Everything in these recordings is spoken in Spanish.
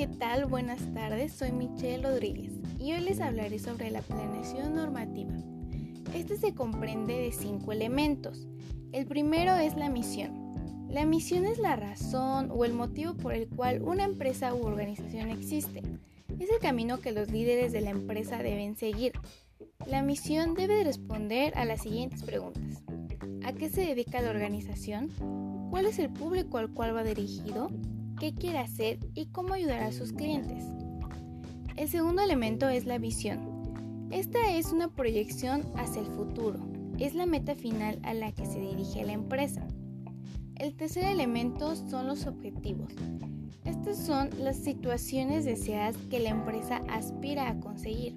¿qué tal? Buenas tardes, soy Michelle Rodríguez y hoy les hablaré sobre la planeación normativa. Este se comprende de cinco elementos. El primero es la misión. La misión es la razón o el motivo por el cual una empresa u organización existe. Es el camino que los líderes de la empresa deben seguir. La misión debe responder a las siguientes preguntas. ¿A qué se dedica la organización? ¿Cuál es el público al cual va dirigido? Qué quiere hacer y cómo ayudar a sus clientes. El segundo elemento es la visión. Esta es una proyección hacia el futuro, es la meta final a la que se dirige la empresa. El tercer elemento son los objetivos. Estas son las situaciones deseadas que la empresa aspira a conseguir.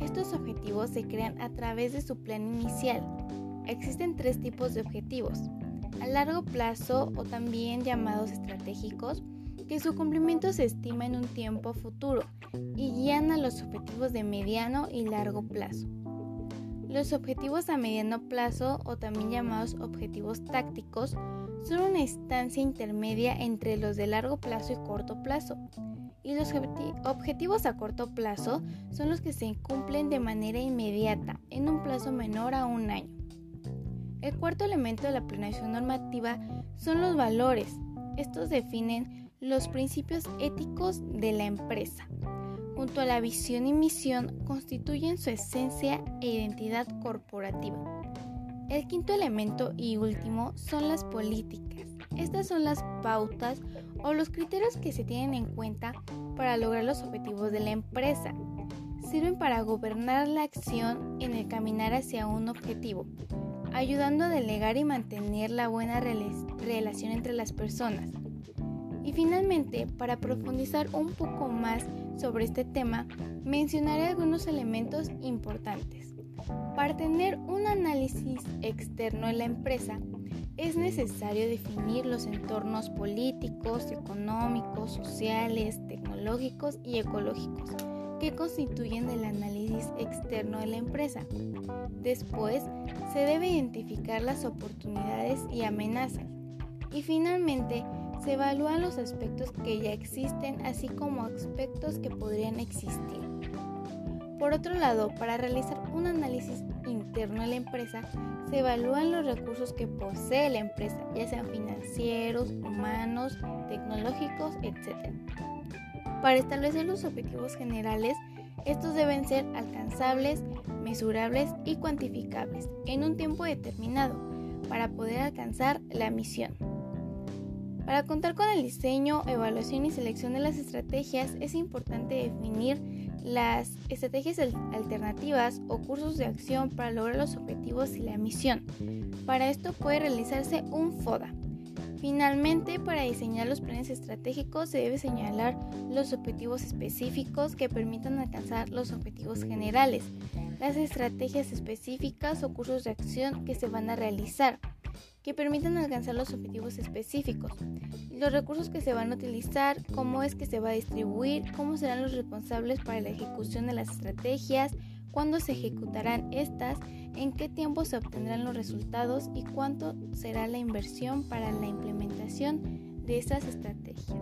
Estos objetivos se crean a través de su plan inicial. Existen tres tipos de objetivos a largo plazo o también llamados estratégicos, que su cumplimiento se estima en un tiempo futuro y guían a los objetivos de mediano y largo plazo. Los objetivos a mediano plazo o también llamados objetivos tácticos son una instancia intermedia entre los de largo plazo y corto plazo. Y los objetivos a corto plazo son los que se cumplen de manera inmediata en un plazo menor a un año. El cuarto elemento de la planeación normativa son los valores. Estos definen los principios éticos de la empresa. Junto a la visión y misión constituyen su esencia e identidad corporativa. El quinto elemento y último son las políticas. Estas son las pautas o los criterios que se tienen en cuenta para lograr los objetivos de la empresa. Sirven para gobernar la acción en el caminar hacia un objetivo, ayudando a delegar y mantener la buena relación entre las personas. Y finalmente, para profundizar un poco más sobre este tema, mencionaré algunos elementos importantes. Para tener un análisis externo en la empresa, es necesario definir los entornos políticos, económicos, sociales, tecnológicos y ecológicos que constituyen el análisis externo de la empresa. Después, se debe identificar las oportunidades y amenazas. Y finalmente, se evalúan los aspectos que ya existen, así como aspectos que podrían existir. Por otro lado, para realizar un análisis interno de la empresa, se evalúan los recursos que posee la empresa, ya sean financieros, humanos, tecnológicos, etc. Para establecer los objetivos generales, estos deben ser alcanzables, mesurables y cuantificables en un tiempo determinado para poder alcanzar la misión. Para contar con el diseño, evaluación y selección de las estrategias es importante definir las estrategias alternativas o cursos de acción para lograr los objetivos y la misión. Para esto puede realizarse un FODA, Finalmente, para diseñar los planes estratégicos se debe señalar los objetivos específicos que permitan alcanzar los objetivos generales, las estrategias específicas o cursos de acción que se van a realizar, que permitan alcanzar los objetivos específicos, los recursos que se van a utilizar, cómo es que se va a distribuir, cómo serán los responsables para la ejecución de las estrategias, cuándo se ejecutarán estas, en qué tiempo se obtendrán los resultados y cuánto será la inversión para la implementación de estas estrategias.